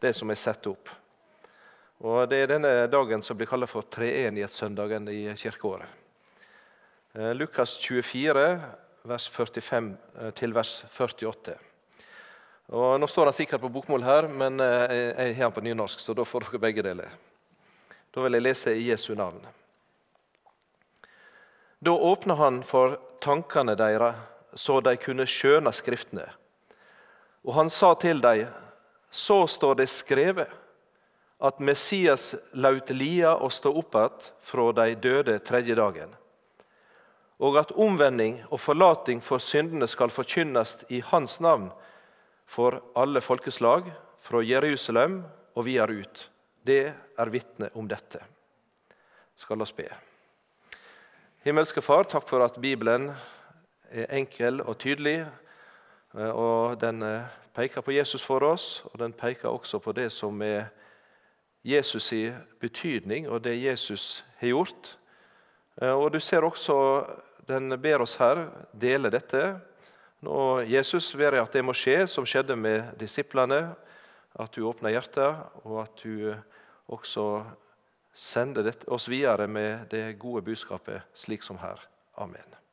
det som er satt opp. Og Det er denne dagen som blir kalt for treenighetssøndagen i kirkeåret. Eh, Lukas 24, vers 45 eh, til vers 48. Og Nå står han sikkert på bokmål her, men eh, jeg har han på nynorsk, så da får dere begge deler. Da vil jeg lese i Jesu navn. Da åpna han for tankene deres, så de kunne skjøne Skriftene. Og han sa til dem, så står det skrevet, at Messias laut lia og stå opp att fra de døde tredje dagen, og at omvending og forlating for syndene skal forkynnes i Hans navn for alle folkeslag, fra Jerusalem og videre ut. Det er vitne om dette. Skal oss be. Himmelske Far, takk for at Bibelen er enkel og tydelig. Eh, og Den eh, peker på Jesus for oss, og den peker også på det som er Jesus' i betydning, og det Jesus har gjort. Eh, og Du ser også den ber oss her dele dette. Nå, Jesus ber at det må skje, som skjedde med disiplene. At du åpner hjertet, og at du også sender oss videre med det gode budskapet, slik som her. Amen.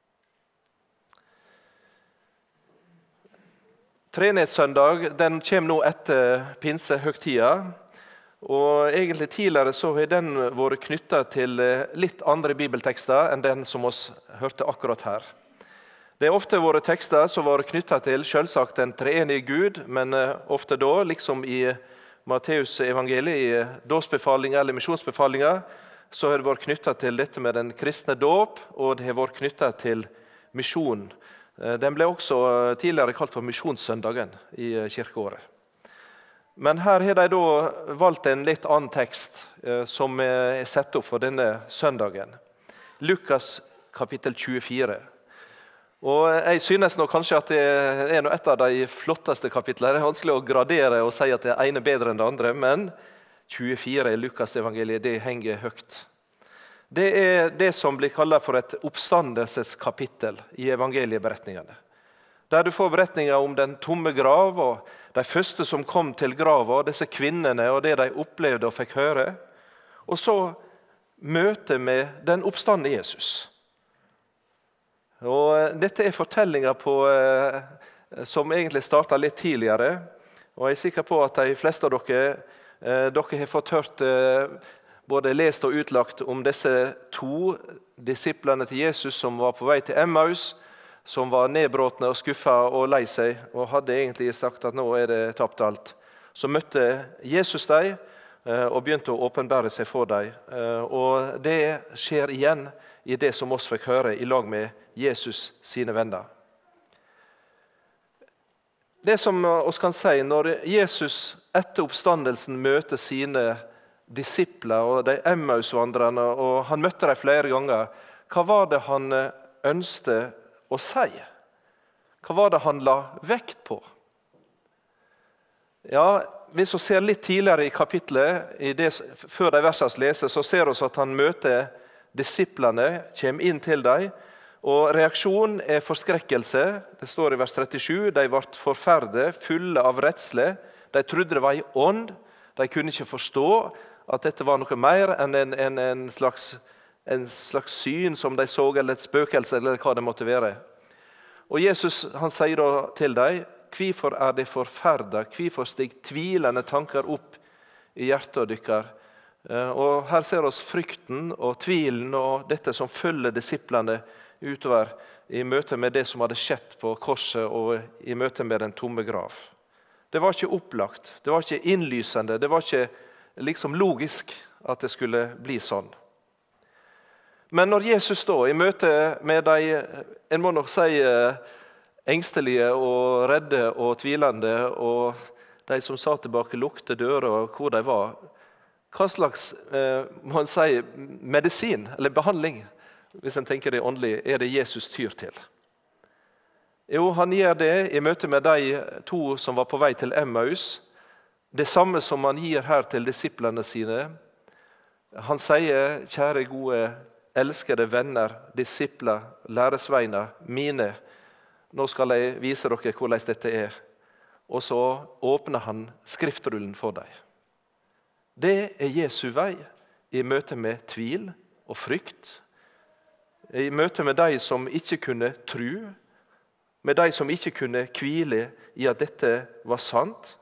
Trenhetssøndag den kommer nå etter pinsehøgtida. Og egentlig Tidligere så har den vært knytta til litt andre bibeltekster enn den som vi hørte akkurat her. Det har ofte vært tekster som har vært knytta til selvsagt den treenige Gud, men eh, ofte da, liksom i Matteus evangeliet i dåpsbefalinga eller misjonsbefalinga, så har det vært knytta til dette med den kristne dåp, og det har vært knytta til misjon. Eh, den ble også eh, tidligere kalt for Misjonssøndagen i eh, kirkeåret. Men her har de da valgt en litt annen tekst som er satt opp for denne søndagen. Lukas kapittel 24. Og Jeg synes nå kanskje at det er et av de flotteste kapitlene. Det er vanskelig å gradere og si at det er ene bedre enn det andre, men 24 i Lukasevangeliet henger høyt. Det er det som blir kalt for et oppstandelseskapittel i evangelieberetningene. Der du får beretninger om den tomme grav og de første som kom til grava, disse kvinnene og det de opplevde og fikk høre. Og så møtet med den oppstande Jesus. Og eh, dette er fortellinger eh, som egentlig starta litt tidligere. Og Jeg er sikker på at de fleste av dere, eh, dere har fått hørt både lest og utlagt om disse to disiplene til Jesus som var på vei til Emmaus, som var nedbråtne og skuffa og lei seg og hadde egentlig sagt at nå er det tapt alt. Så møtte Jesus dem og begynte å åpenbære seg for dem. Og Det skjer igjen i det som oss fikk høre i lag med Jesus sine venner. Det som oss kan si, Når Jesus etter oppstandelsen møter sine disipler og de Emmaus-vandrerne, og han møtte dem flere ganger, hva var det han ønsket å si? Hva var det han la vekt på? Ja, Hvis vi ser litt tidligere i kapittelet, i det, før de versene leses, så ser vi at han møter disiplene, kommer inn til dem og Reaksjonen er forskrekkelse. Det står i vers 37. De ble forferdet, fulle av redsle. De trodde det var ei ånd. De kunne ikke forstå at dette var noe mer enn en, en, en, slags, en, slags, syn som de så, eller et spøkelse, eller hva det måtte være. Og Jesus han sier da til dem, hvorfor er de forferda? Hvorfor stiger tvilende tanker opp i hjertet deres? Eh, og Her ser vi frykten og tvilen og dette som følger disiplene utover i møte med det som hadde skjedd på korset og i møte med den tomme grav. Det var ikke opplagt, det var ikke innlysende, det var ikke liksom logisk at det skulle bli sånn. Men når Jesus da, i møte med de en må nok si, engstelige og redde og tvilende, og de som sa tilbake, lukte dører hvor de var Hva slags eh, må en si, medisin eller behandling hvis en tenker det åndelig, er det Jesus tyr til? Jo, han gjør det i møte med de to som var på vei til Emmaus. Det samme som han gir her til disiplene sine. Han sier, 'Kjære, gode, elskede venner, disipler, læresveiner mine.' Nå skal jeg vise dere hvordan dette er. og så åpner han skriftrullen for dem. Det er Jesu vei i møte med tvil og frykt. I møte med de som ikke kunne tro, med de som ikke kunne hvile i at dette var sant.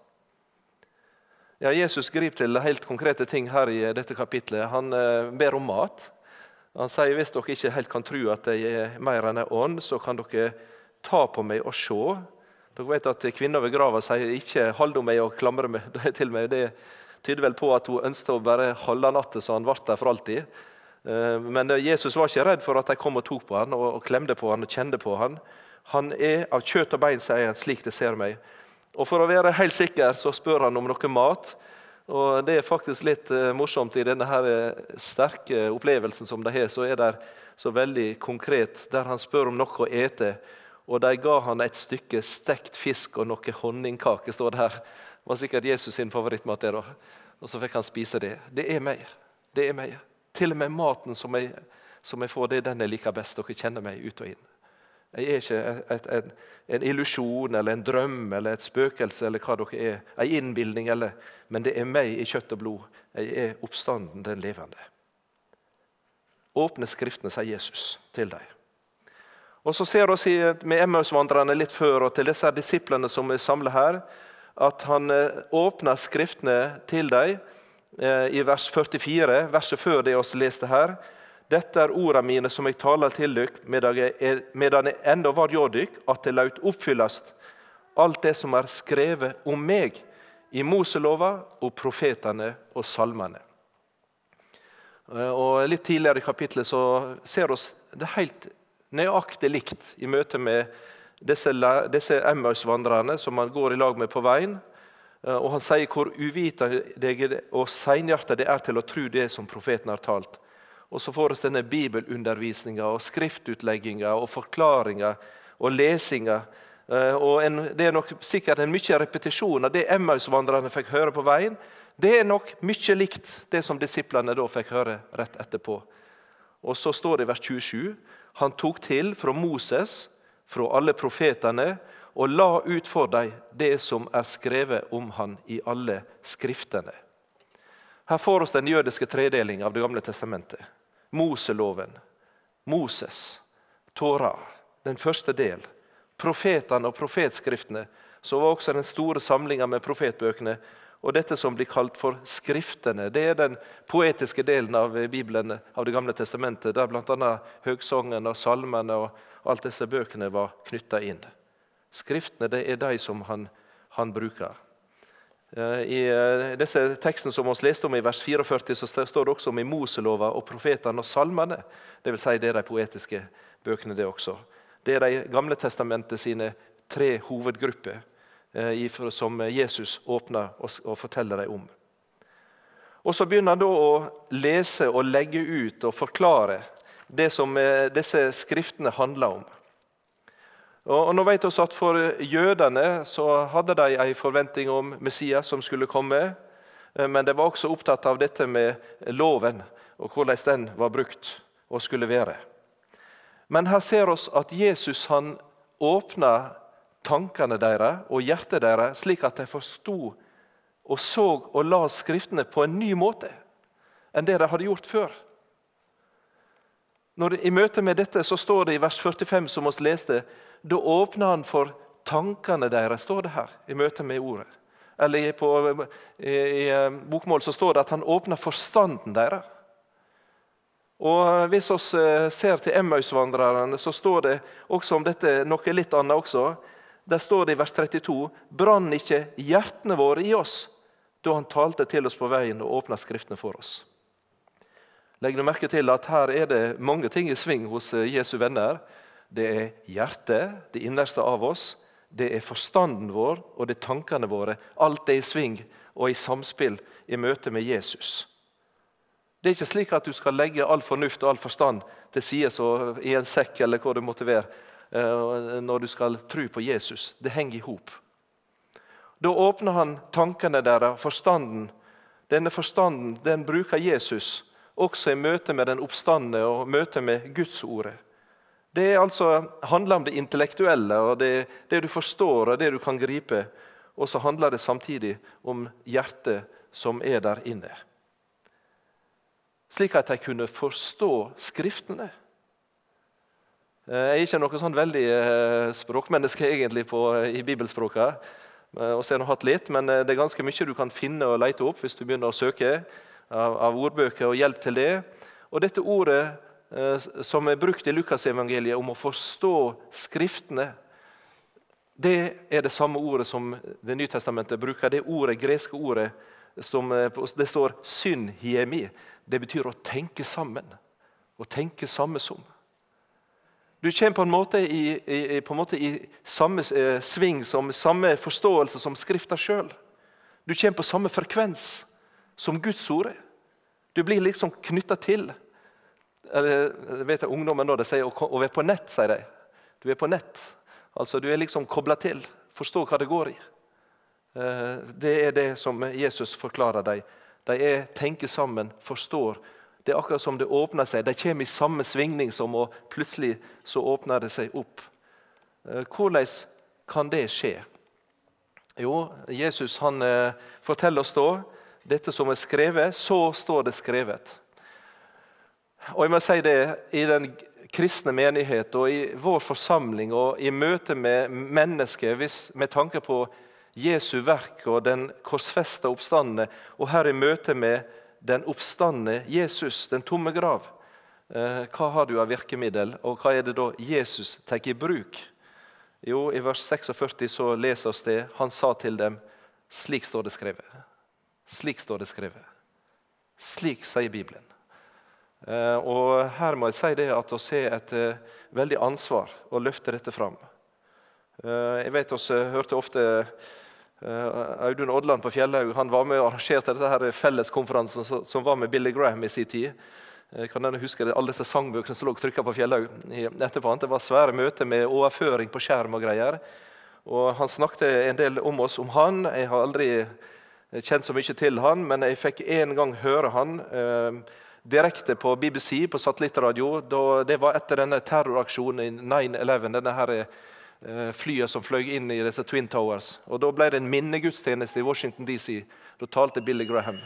Ja, Jesus griper til helt konkrete ting her i dette kapitlet. Han eh, ber om mat. Han sier hvis dere ikke helt kan tro at jeg er mer enn en ånd, så kan dere ta på meg og se. Dere vet at Kvinner ved grava sier ikke 'hold om meg og klamre meg til meg'. Det tyder vel på at hun ønsket å bare holde natta så han ble der for alltid. Eh, men Jesus var ikke redd for at de kom og tok på han og klemte på han og kjente på han. Han er av kjøtt og bein, sier han, slik det ser meg. Og For å være helt sikker så spør han om noe mat. Og Det er faktisk litt uh, morsomt. I denne her uh, sterke opplevelsen som de har, så er det så veldig konkret, der han spør om noe å ete. Og de ga han et stykke stekt fisk og noe honningkake. står det her. Det var sikkert Jesus sin favorittmat. der. Og så fikk han spise det. Det er meg. Det er meg. Til og med maten som jeg, som jeg får, det er den jeg liker best. Dere kjenner meg ut og inn. Jeg er ikke et, et, et, en illusjon eller en drøm eller et spøkelse eller hva dere er. En innbilning, eller, men det er meg i kjøtt og blod. Jeg er oppstanden, den levende. Åpne Skriftene, sier Jesus til dem. Og Så ser vi med Emmausvandrerne litt før og til disse disiplene som er samla her, at han eh, åpner Skriftene til dem eh, i vers 44, verset før det vi leste her. Dette er ordene mine som jeg taler til dere medan jeg ennå var hjå dykk, at det laut oppfyllast alt det som er skrevet om meg i Moselova og profetene og salmene. Eh, og Litt tidligere i kapittelet så ser vi det helt nøyaktig likt i møte med disse, disse Emmaus-vandrerne som han går i lag med på veien. Eh, og Han sier hvor uvitende og seinhjertet det er til å tro det som profeten har talt. Og så får vi denne bibelundervisninga og skriftutlegginga og forklaringa og lesinga. Eh, og en, Det er nok sikkert en mye repetisjon av det Emmaus-vandrerne fikk høre på veien. Det er nok mye likt det som disiplene da fikk høre rett etterpå. Og Så står det i vers 27.: Han tok til fra Moses, fra alle profetene, og la ut for dem det som er skrevet om han i alle skriftene. Her får vi den jødiske tredeling av Det gamle testamentet. Moseloven, Moses, Torah, den første del. Profetene og profetskriftene, så var også den store samlinga med profetbøkene. Og dette som blir kalt for Skriftene, det er den poetiske delen av Bibelen, av Det gamle testamentet, der bl.a. Høgsongen og salmene og alt disse bøkene var knytta inn. Skriftene det er de som han, han bruker. Eh, I eh, disse tekstene som vi leste om i vers 44, så står det også om i Moselova og profetene og salmene. Dvs. Si det er de poetiske bøkene, det også. Det er de Gamle testamentet sine tre hovedgrupper eh, som Jesus åpner og forteller dem om. Og Så begynner han da å lese og legge ut og forklare det som disse skriftene handler om. Og nå vet vi at For jødene så hadde de en forventning om Messias som skulle komme. Eh, men de var også opptatt av dette med loven og hvordan den var brukt og skulle være. Men her ser vi at Jesus han åpna tankene deres og hjertet deres, slik at de forsto og så og la Skriftene på en ny måte enn det de hadde gjort før. Når, I møte med dette så står det i vers 45, som vi leste, da åpner han for tankene deres, står det her, i møte med ordet. Eller på, i, i, eh, bokmål så står det at han åpner forstanden deres. Og Hvis vi eh, ser til Emmausvandrerne, så står det også om dette noe litt annet også. Der står det i vers 32.: Brann ikke hjertene våre i oss da han talte til oss på veien og åpna Skriftene for oss? Legg nå merke til at her er det mange ting i sving hos eh, Jesu venner. Det er hjertet, det innerste av oss. Det er forstanden vår og det er tankene våre. Alt er i sving og i samspill i møte med Jesus. Det er ikke slik at du skal legge all fornuft og all forstand til side i en sekk eller hva det måtte være, eh, når du skal tro på Jesus. Det henger i hop. Da åpner han tankene deres, forstanden. Denne forstanden den bruker Jesus også i møte med den oppstandende og møte med Guds ordet. Det altså, handler om det intellektuelle og det, det, du forstår og det du kan gripe. og så handler det samtidig om hjertet som er der inne. Slik at de kunne forstå Skriftene. Jeg er ikke noe sånn veldig språkmenneske egentlig på, i bibelspråket. Og så har jeg hatt litt, Men det er ganske mye du kan finne og lete opp hvis du begynner å søke av, av ordbøker og hjelp til det. Og dette ordet eh, som er brukt i Lukasevangeliet om å forstå Skriftene, det er det samme ordet som Det nye testamentet bruker. Det ordet, greske ordet som eh, det står 'synhiemi'. Det betyr å tenke sammen. Å tenke samme som. Du kommer på en måte i, i, en måte i samme eh, sving, som samme forståelse som Skrifta sjøl. Du kommer på samme frekvens som Guds ord. Du blir liksom knytta til. Eller, vet jeg, Ungdommen da, de sier å være på nett, sier de. Du er på nett. Altså, Du er liksom kobla til. Forstå hva det går i. Eh, det er det som Jesus forklarer dem. De er, tenker sammen, forstår. Det er akkurat som det åpner seg. De kommer i samme svingning som, og plutselig så åpner det seg opp. Eh, hvordan kan det skje? Jo, Jesus han eh, forteller oss da dette som er skrevet, så står det skrevet. Og jeg må si det, I den kristne menighet og i vår forsamling og i møte med mennesker med tanke på Jesu verk og den korsfesta oppstandende, og her i møte med den oppstandende Jesus, den tomme grav, eh, hva har du av virkemiddel, og hva er det da Jesus tar i bruk? Jo, I vers 46 så leser oss det. Han sa til dem, slik står det skrevet. Slik står det skrevet. Slik sier Bibelen. Eh, og Her må jeg si det at vi har et eh, veldig ansvar å løfte dette fram. Eh, jeg vet oss hørte ofte Audun Odland på Fjellhaug han var med og arrangerte dette her felleskonferansen som var med Billy Graham i sin tid. Kan huske Alle disse sangbøkene som lå trykka på Fjellhaug etterpå. Det var svære møter med overføring på skjerm og greier. Og Han snakket en del om oss, om han. Jeg har aldri kjent så mye til han, men jeg fikk en gang høre han eh, direkte på BBC, på satellittradio. Det var etter denne terroraksjonen i 9-11. denne her eh, flyet som fløy inn i disse Twin Towers. Og Da ble det en minnegudstjeneste i Washington DC. Da talte Billy Graham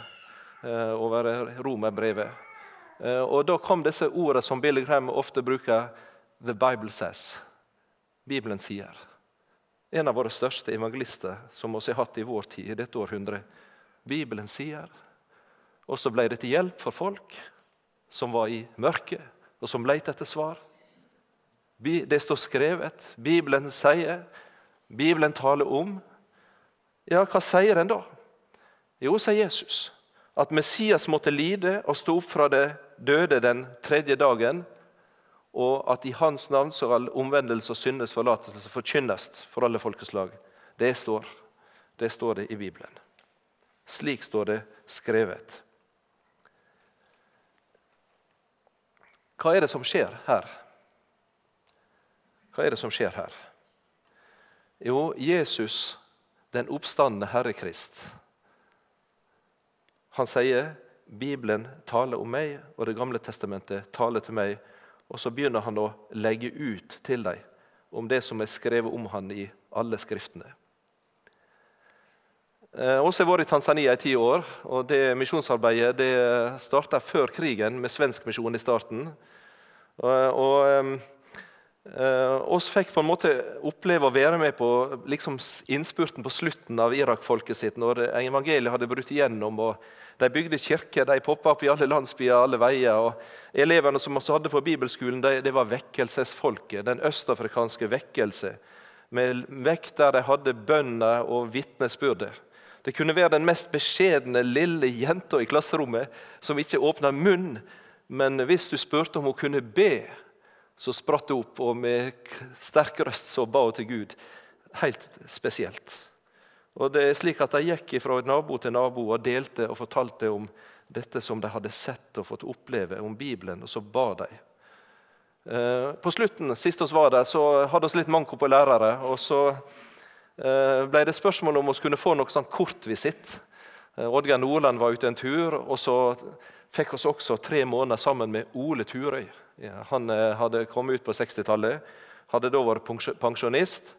eh, over romerbrevet. Eh, og Da kom disse ordene som Billy Graham ofte bruker. The Bible says. Bibelen sier en av våre største evangelister som vi har hatt i vår tid, i dette århundret. Bibelen sier. Og så ble det til hjelp for folk som var i mørket, og som lette etter svar. Det står skrevet. Bibelen sier. Bibelen taler om. Ja, hva sier den da? Jo, sier Jesus, at Messias måtte lide og stå opp fra det døde den tredje dagen og at i hans navn skal omvendelse og syndes forlatelse forkynnes for alle folkeslag. Det står, det står det i Bibelen. Slik står det skrevet. Hva er det som skjer her? Hva er det som skjer her? Jo, Jesus, den oppstandende Herre Krist, han sier Bibelen taler om meg, og Det gamle testamentet taler til meg og så begynner han å legge ut til dem om det som er skrevet om han i alle skriftene. Eh, også har vært i Tanzania i ti år. og det Misjonsarbeidet det starta før krigen, med svensk misjon i starten. Og, og eh, oss fikk på en måte oppleve å være med på liksom innspurten på slutten av Irak-folket sitt, når evangeliet hadde brutt igjennom. og de bygde kirker, de poppa opp i alle landsbyer alle veier. og Elevene som vi hadde på bibelskolen, de, det var vekkelsesfolket. Den østafrikanske vekkelse. Med vekk der de hadde bønner og vitnesbyrde. Det kunne være den mest beskjedne lille jenta i klasserommet som ikke åpna munn, men hvis du spurte om hun kunne be, så spratt hun opp, og med sterk røst så ba hun til Gud. Helt spesielt. Og det er slik at De gikk fra nabo til nabo og delte og fortalte om dette som de hadde sett og fått oppleve, om Bibelen, og så ba de. Eh, på slutten, Sist vi var der, så hadde vi litt manko på lærere. og Så ble det spørsmål om vi kunne få noe sånn kortvisitt. Eh, Oddgeir Nordland var ute en tur, og så fikk vi også tre måneder sammen med Ole Turøy. Han hadde kommet ut på 60-tallet, hadde da vært pensjonist.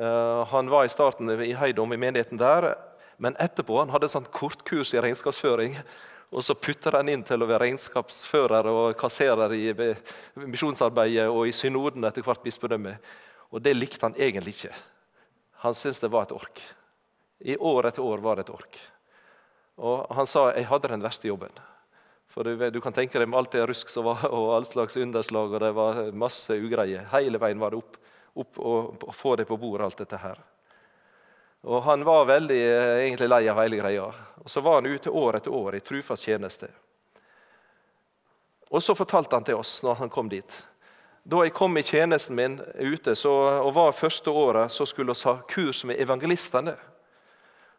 Eh, han var i starten i Heidom, i menigheten der. Men etterpå han hadde et sånt kortkurs i regnskapsføring. Og så putter han inn til å være regnskapsfører og kasserer i misjonsarbeidet og i synoden etter hvert bispedømme. Og det likte han egentlig ikke. Han syntes det var et ork. I år etter år var det et ork. Og han sa jeg hadde den verste jobben. For du, du kan tenke deg med alt det rusk som var, og all slags underslag, og det var masse ugreie. Hele veien var det opp, opp og, og få det på bordet, alt dette her. Og Han var veldig eh, egentlig lei av hele greia. Og Så var han ute år etter år i trufast tjeneste. Og Så fortalte han til oss når han kom dit. Da jeg kom i tjenesten min ute så, og var første året, så skulle vi ha kurs med evangelistene.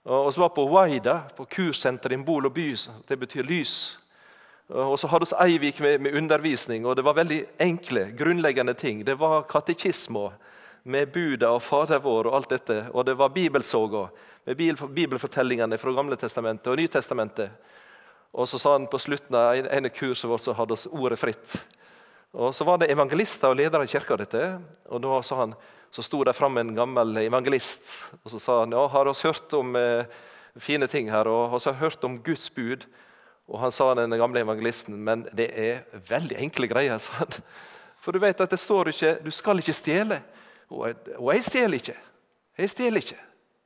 Og så var på Waida, på kurssenteret i Bol og by. Det betyr lys. Og så hadde vi Eivik med, med, undervisning, og det var veldig enkle, grunnleggende ting. Det var katekisme med buda og Fader vår og alt dette. Og det var bibelsoga med bibelfortellingene fra Gamle testamentet og Nytestamentet. Og så sa han på slutten av ene kurset vårt så hadde vi ordet fritt. Og Så var det evangelister og ledere i kirka. dette, og da sa han, Så sto det fram en gammel evangelist og så sa han, ja, har oss hørt om eh, fine ting her, og vi har hørt om Guds bud. Og Han sa den gamle evangelisten, men det er veldig enkle greier. sa han. For du vet at det står ikke du skal ikke stjele. Og, og jeg stjeler ikke. Jeg stjeler ikke.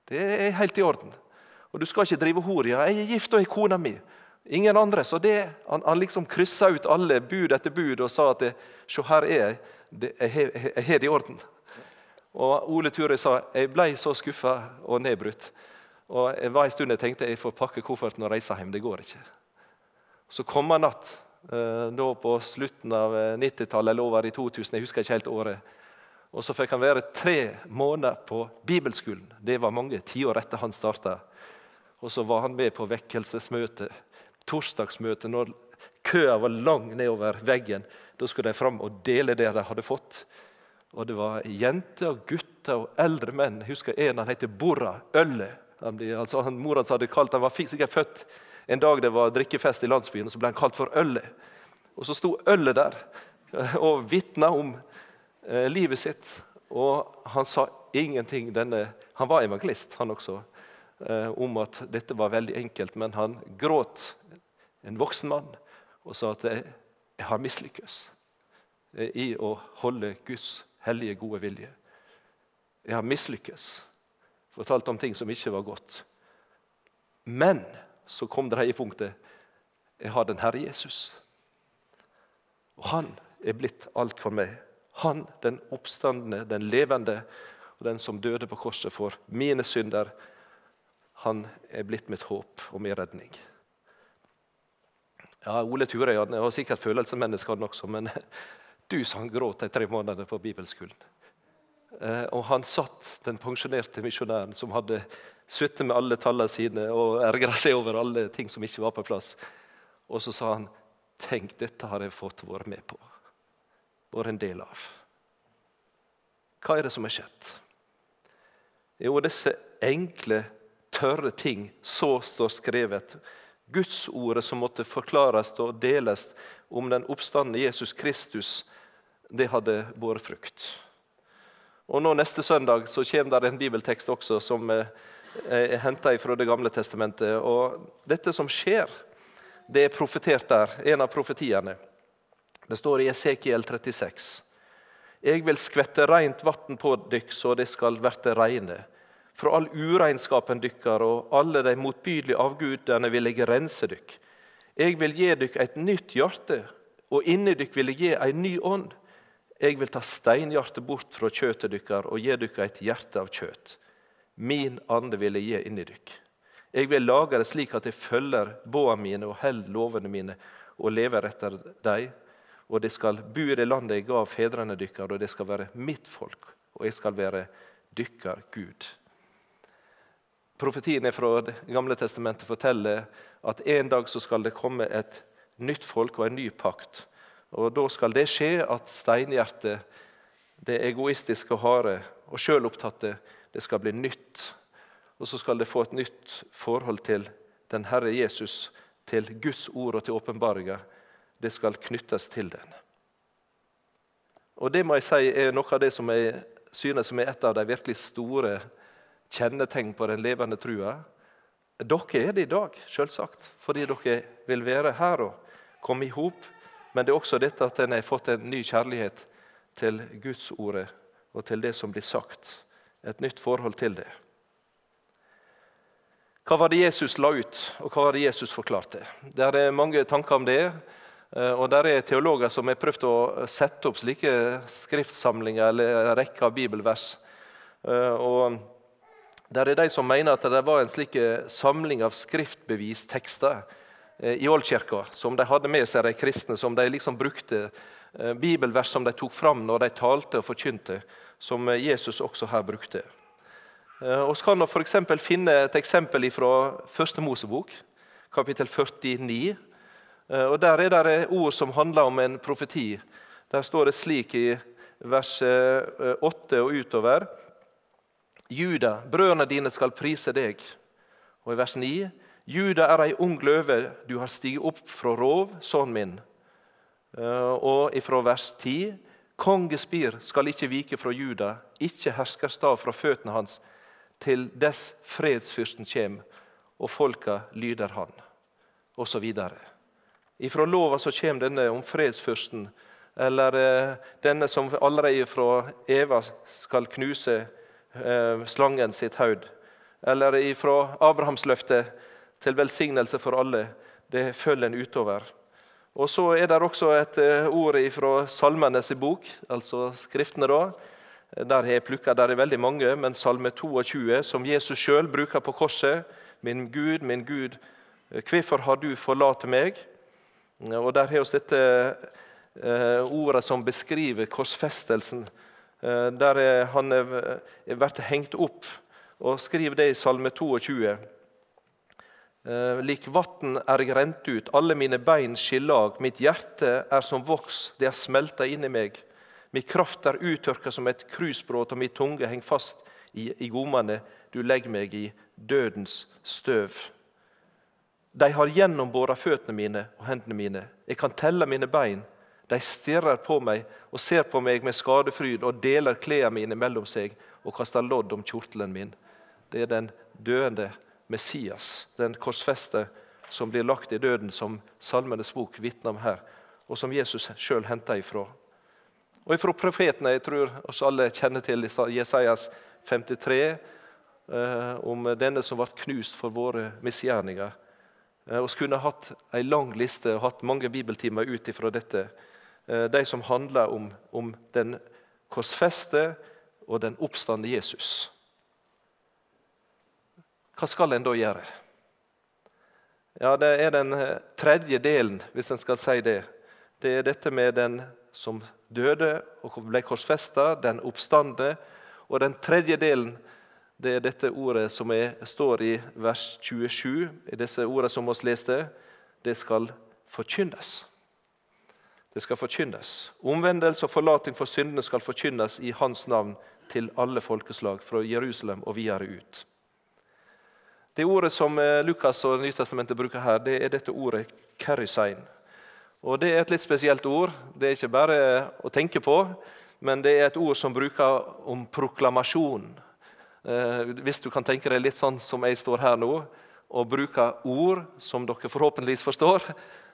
Det er helt i orden. Og du skal ikke drive hor. Ja, jeg er gift og har kona mi. Ingen andre. Så det, han, han liksom kryssa ut alle bud etter bud og sa at se, her er jeg. Jeg har det i orden. Og Ole Ture sa jeg ble så skuffa og nedbrutt. Og jeg var en stund jeg tenkte jeg får pakke kofferten og reise hjem. Det går ikke. Så kom han natt, eh, da på slutten av 90-tallet eller over i 2000. Jeg husker ikke helt året. Og Så fikk han være tre måneder på bibelskolen. Det var mange tiår etter han starta. Og så var han med på vekkelsesmøte torsdagsmøte, når køa var lang nedover veggen, da skulle de fram og dele det de hadde fått. Og Det var jenter, og gutter og eldre menn. Jeg husker en han heter Borra Ølle. Han altså, han, mor hans hadde kalt, han var sikkert født en dag det var drikkefest i landsbyen, og så ble han kalt for Ølle. Og Så sto Ølle der og vitna om eh, livet sitt. Og han sa ingenting. Denne, han var evangelist, han også, eh, om at dette var veldig enkelt, men han gråt en voksen mann og sa at jeg, jeg har mislykkes i å holde Guds hellige, gode vilje. Jeg har mislykkes. Fortalt om ting som ikke var godt. Men så kom dreiepunktet. Jeg har den Herre Jesus. Og han er blitt alt for meg. Han, den oppstandende, den levende, og den som døde på korset for mine synder. Han er blitt mitt håp og min redning. Ja, Ole Ture han var sikkert følelsesmenneske, han også, men du som han gråt de tre månedene på bibelskolen. Eh, og han satt, den pensjonerte misjonæren som hadde sittet med alle tallene sine og ergra seg over alle ting som ikke var på plass. Og så sa han, 'Tenk, dette har jeg fått være med på, vært en del av'. Hva er det som har skjedd? Jo, disse enkle, tørre ting, så står skrevet Gudsordet som måtte forklares og deles om den oppstandende Jesus Kristus, det hadde båret frukt. Og nå Neste søndag så kommer det en bibeltekst også som er henta fra Det gamle testamentet. Og Dette som skjer, det er profetert der, en av profetiene. Det står i Esekiel 36. Jeg vil skvette rent vann på dykk, så det skal verte reine fra all uregnskapen dykkar og alle de motbydelige avgudene vil jeg rense dykk. Jeg vil gi dykk et nytt hjerte, og inni dykk vil jeg gi ei ny ånd. Jeg vil ta steinhjertet bort fra kjøtet dykkar og gi dykk et hjerte av kjøt. Min ande vil jeg gi inni dykk. Jeg vil lage det slik at jeg følger båa mine og held lovene mine og lever etter dem. Og det skal bo i det landet jeg gav fedrene dykkar, og det skal være mitt folk, og jeg skal være dykkar Gud. Profetien fra Det gamle testamentet forteller at en dag så skal det komme et nytt folk og en ny pakt. Og Da skal det skje at steinhjertet, det egoistiske og harde og sjølopptatte, det skal bli nytt. Og så skal det få et nytt forhold til den Herre Jesus, til Guds ord og til åpenbaringa. Det skal knyttes til den. Og Det må jeg si er noe av det som jeg synes som er et av de virkelig store kjennetegn på den levende trua. Dere er det i dag, selvsagt, fordi dere vil være her og komme i hop. Men det er også dette at en har fått en ny kjærlighet til Guds ordet og til det som blir sagt. Et nytt forhold til det. Hva var det Jesus la ut, og hva var det Jesus forklarte? Det er mange tanker om det. Eh, og der er teologer som har prøvd å sette opp slike skriftsamlinger eller en rekke av bibelvers. Eh, og der er de som mener at det var en slik samling av skriftbevistekster eh, i oldkirka som de hadde med seg, de kristne, som de liksom brukte. Bibelvers som de tok fram når de talte og forkynte, som Jesus også her brukte. Så kan for f.eks. finne et eksempel fra Første Mosebok, kapittel 49. Eh, og Der er det ord som handler om en profeti. Der står det slik i vers 8 eh, og utover. Juda, brødrene dine skal prise deg. Og i vers 9. Juda er ei ung løve, du har stiget opp fra rov, sønnen min. Eh, og ifra vers 10. Kongespir skal ikke vike fra Juda, ikke herskerstav fra føttene hans, til dess fredsfyrsten kjem, og folka lyder han. Og så videre. Ifra lova så kommer denne om fredsfyrsten, eller eh, denne som allerede fra Eva skal knuse slangen sitt haud. Eller ifra Abrahamsløftet til velsignelse for alle. Det følger en utover. Og Så er det også et eh, ord fra Salmenes bok, altså Skriftene. da. Der har jeg plukka, der er veldig mange, men Salme 22, som Jesus sjøl bruker på korset. Min Gud, min Gud, hvorfor har du forlatt meg? Og Der har vi dette eh, ordet som beskriver korsfestelsen. Eh, der han blir blitt hengt opp, og skriver det i Salme 22. Eh, lik vatn er jeg rent ut, alle mine bein skillag. Mitt hjerte er som voks, det er smelta inni meg. Min kraft er uttørka som et krusbråt, og min tunge henger fast i, i gommene. Du legger meg i dødens støv. De har gjennombora føttene mine og hendene mine. Jeg kan telle mine bein. De stirrer på meg og ser på meg med skadefryd og deler klærne mine mellom seg og kaster lodd om kjortelen min. Det er den døende Messias, den korsfeste som blir lagt i døden, som Salmenes bok vitner om her, og som Jesus sjøl henter ifra. Og ifra profetene, jeg tror oss alle kjenner til Jesajas 53, eh, om denne som ble knust for våre misgjerninger. Vi eh, kunne hatt en lang liste og hatt mange bibeltimer ut ifra dette. Eh, de som handler om, om den korsfeste og den oppstande Jesus. Hva skal en da gjøre? Ja, Det er den eh, tredje delen, hvis en skal si det. Det er dette med den som døde og ble korsfesta, den oppstande. Og den tredje delen det er dette ordet som er, står i vers 27, i disse ordene som vi leste. Det skal forkynnes. Det skal forkynnes. Omvendelse og forlating for syndene skal forkynnes i Hans navn til alle folkeslag, fra Jerusalem og videre ut. Det ordet som eh, Lukas og Nytestamentet bruker her, det er dette ordet kerysein. Og Det er et litt spesielt ord. Det er ikke bare å tenke på, men det er et ord som bruker om proklamasjon. Eh, hvis du kan tenke deg litt sånn som jeg står her nå, og bruker ord som dere forhåpentligvis forstår,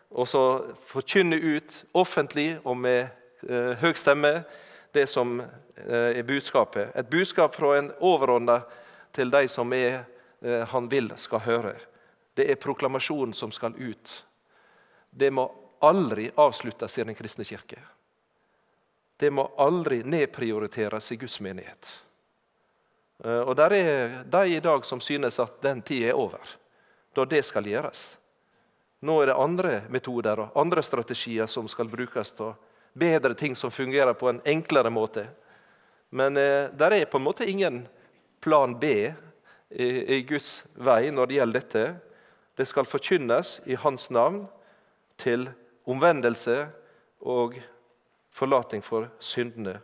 og så forkynne ut offentlig og med eh, høy stemme det som eh, er budskapet. Et budskap fra en overordna til de som er, eh, han vil skal høre. Det er proklamasjonen som skal ut. Det må aldri avsluttes i Den kristne kirke. Det må aldri nedprioriteres i Guds menighet. Eh, og der er de i dag som synes at den tida er over, da det skal gjøres. Nå er det andre metoder og andre strategier som skal brukes. og Bedre ting som fungerer på en enklere måte. Men eh, der er på en måte ingen plan B i, i Guds vei når det gjelder dette. Det skal forkynnes i Hans navn til omvendelse og forlating for syndene.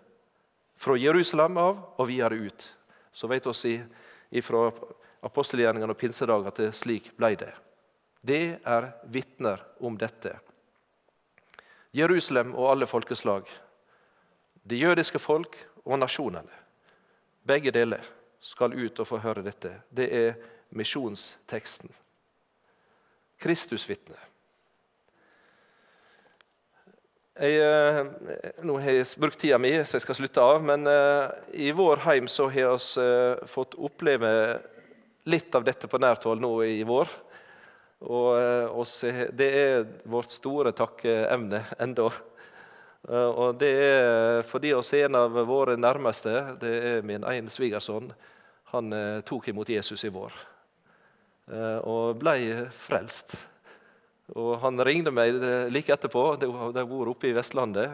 Fra Jerusalem av og videre ut så vet vi fra apostelgjerningene og pinsedag at det slik ble det. Det er vitner om dette. Jerusalem og alle folkeslag, det jødiske folk og nasjonene. Begge deler skal ut og få høre dette. Det er misjonsteksten. Kristusvitne. Jeg, eh, nå har jeg brukt tida mi, så jeg skal slutte av. Men uh, i vår heim så har vi uh, fått oppleve litt av dette på nært hold nå i vår. Og, og se, det er vårt store takkeemne enda. og det er fordi oss en av våre nærmeste, det er min egen svigersønn, han tok imot Jesus i vår. og blei frelst. Og Han ringte meg like etterpå. De bor oppe i Vestlandet.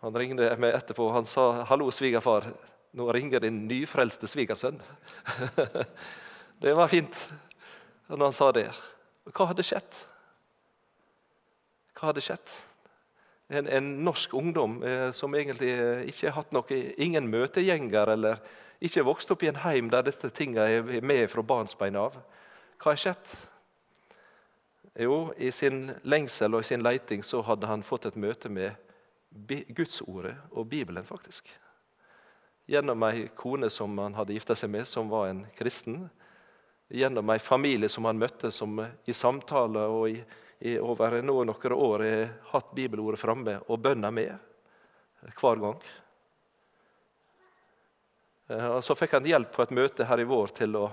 Han ringte meg etterpå og han sa 'Hallo, svigerfar. Nå ringer din nyfrelste svigersønn.' det var fint når han sa det. Hva hadde skjedd? Hva hadde skjedd? En, en norsk ungdom eh, som egentlig ikke har hatt noe, ingen møtegjenger eller ikke vokst opp i en heim der disse tingene er med fra barnsbein av. Hva har skjedd? Jo, i sin lengsel og i sin leiting så hadde han fått et møte med Gudsordet og Bibelen, faktisk. Gjennom ei kone som han hadde gifta seg med, som var en kristen. Gjennom ei familie som han møtte, som i samtaler og i, i over nå noen år har hatt bibelordet framme og bønna med hver gang. Eh, og Så fikk han hjelp på et møte her i vår til å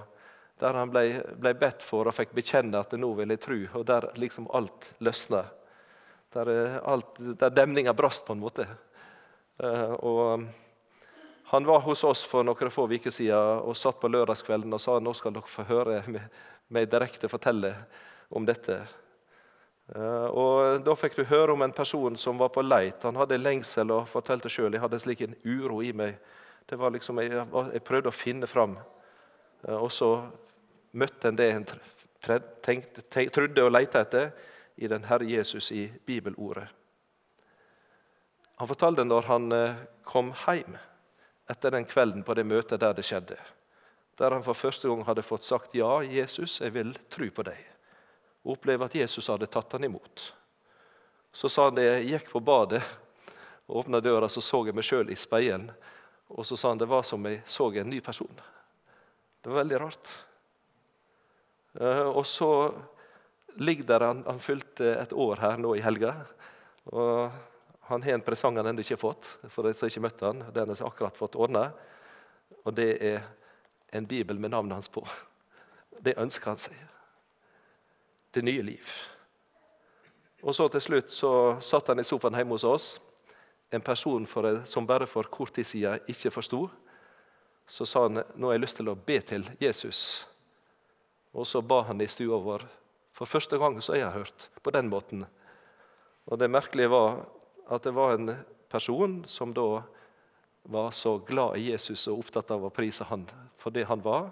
der han ble, ble, bedt for og fikk bekjenne at nå vil jeg tro, og der liksom alt løsna. Der, eh, alt, der demninga brast, på en måte. Og han var hos oss for noen få uker siden og satt på lørdagskvelden og sa nå skal dere få høre meg direkte fortelle om dette. Uh, og Da fikk du høre om en person som var på leit. Han hadde lengsel og fortalte sjøl jeg hadde slik en uro i meg. Det var liksom, jeg, jeg prøvde å finne fram. Uh, og så møtte en det en tenkte, trodde og lette etter i den Herre Jesus i bibelordet. Han fortalte når han eh, kom hjem etter den kvelden på det møtet der det skjedde. Der han for første gang hadde fått sagt 'Ja, Jesus, jeg vil tro på deg'. Og oppleve at Jesus hadde tatt han imot. Så sa han det, jeg gikk på badet og åpna døra, så så jeg meg sjøl i speilen. Og så sa han det var som jeg så en ny person. Det var veldig rart. Eh, og så ligger der han, han fylte et år her nå i helga. og Han har en presang han ennå ikke har fått, for de som ikke møtte han. Den har akkurat fått ordna. Og det er en bibel med navnet hans på. Det ønsker han seg. Det nye liv. Og så til slutt så satt han i sofaen hjemme hos oss. En person for, som bare for kort tid siden ikke forsto. Så sa han nå har jeg lyst til å be til Jesus og så ba han i stua vår. For første gang så har jeg hørt på den måten. Og Det merkelige var at det var en person som da var så glad i Jesus og opptatt av å prise han for det han var.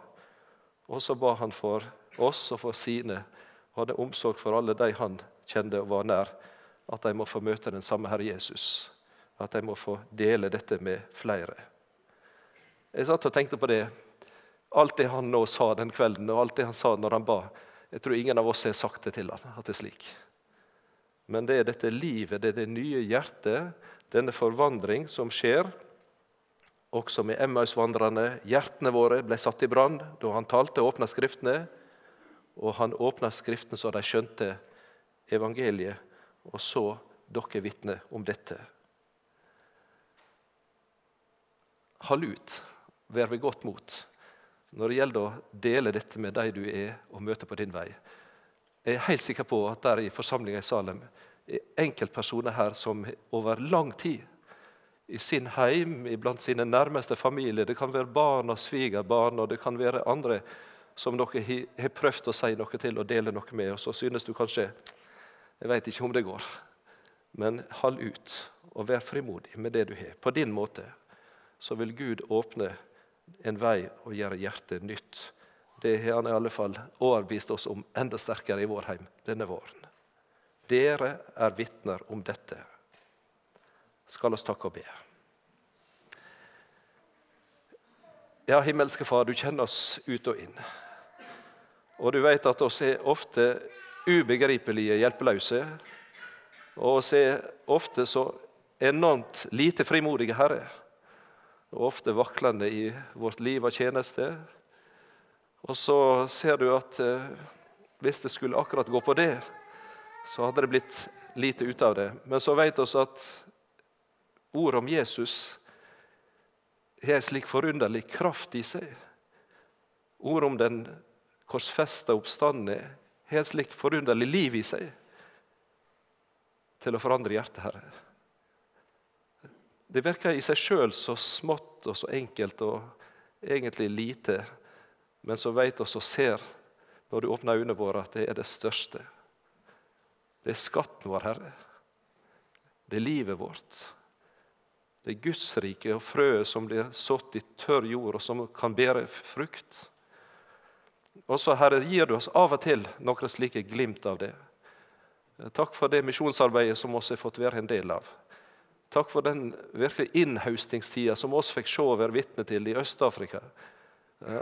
Og så ba han for oss og for sine, og hadde omsorg for alle de han kjente og var nær, at de må få møte den samme Herre Jesus. At de må få dele dette med flere. Jeg satt og tenkte på det Alt det han nå sa den kvelden, og alt det han sa når han ba, jeg tror ingen av oss har sagt det til han, at det er slik. Men det er dette livet, det er det nye hjertet, denne forvandring som skjer. Også med Emmausvandrerne. Hjertene våre ble satt i brann da han talte og åpna Skriftene. Og han åpna Skriftene så de skjønte evangeliet. Og så dere vitne om dette. Hold ut, vær ved godt mot når det gjelder å dele dette med de du er og møte på din vei. Jeg er helt sikker på at der i forsamlinga i Salem enkeltpersoner her som over lang tid i sin heim, blant sine nærmeste familier Det kan være barn og svigerbarn, og det kan være andre som dere har prøvd å si noe til og dele noe med, og så synes du kanskje Jeg vet ikke om det går. Men hold ut, og vær frimodig med det du har. På din måte så vil Gud åpne en vei og gjøre hjertet nytt. Det har han i alle fall overbevist oss om enda sterkere i vår heim denne våren. Dere er vitner om dette. Skal oss takke og be. Ja, himmelske Far, du kjenner oss ut og inn. Og du vet at oss er ofte ubegripelige hjelpeløse. Og oss er ofte så enormt lite frimodige, Herre. og ofte vaklende i vårt liv og tjeneste. Og så ser du at eh, hvis det skulle akkurat gå på det, så hadde det blitt lite ut av det. Men så vet vi at ordet om Jesus har en slik forunderlig kraft i seg. Ordet om den korsfesta oppstanden har et slikt forunderlig liv i seg til å forandre hjertet, Herre. Det virker i seg sjøl så smått og så enkelt og egentlig lite, men så vet vi og ser når du åpner øynene våre, at det er det største. Det er skatten vår, Herre. Det er livet vårt. Det er Guds rike og frøet som blir sådd i tørr jord, og som kan bære frukt. Og så, Herre, gir du oss av og til noen slike glimt av det. Takk for det misjonsarbeidet som vi har fått være en del av. Takk for den virkelig innhaustingstida som vi fikk se og være vitne til i Øst-Afrika.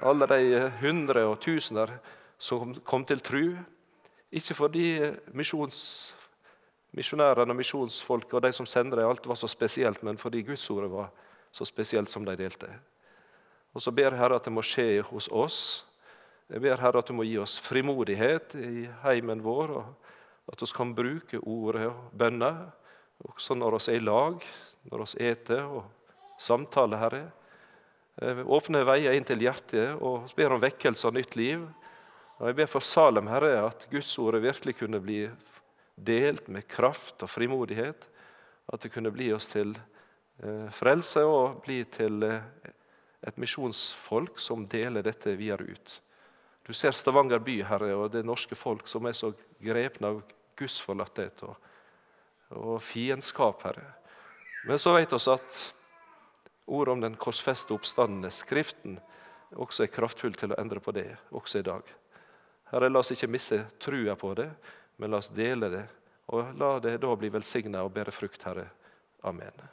Alle de hundre og tusener som kom til tru. Ikke fordi misjons, misjonærene og misjonsfolk og de som sender dem, alt var så spesielt, men fordi Gudsordet var så spesielt som de delte. Og så ber Herre at det må skje hos oss jeg ber Herre at du må gi oss frimodighet i heimen vår, og at vi kan bruke ordet og bønner også når vi er i lag, når vi eter og samtaler, Herre. Eh, åpne veier inn til hjertet og ber om vekkelse og nytt liv. Og Jeg ber for Salem, Herre, at Guds ordet virkelig kunne bli delt med kraft og frimodighet. At det kunne bli oss til eh, frelse og bli til eh, et misjonsfolk som deler dette videre ut. Du ser Stavanger by, Herre, og det norske folk som er så grepne av gudsforlatthet og, og fiendskap, Herre. Men så vet vi at ordet om den korsfeste oppstandende, Skriften, også er kraftfull til å endre på det, også i dag. Herre, la oss ikke miste trua på det, men la oss dele det. Og la det da bli velsigna og bære frukt, Herre. Amen.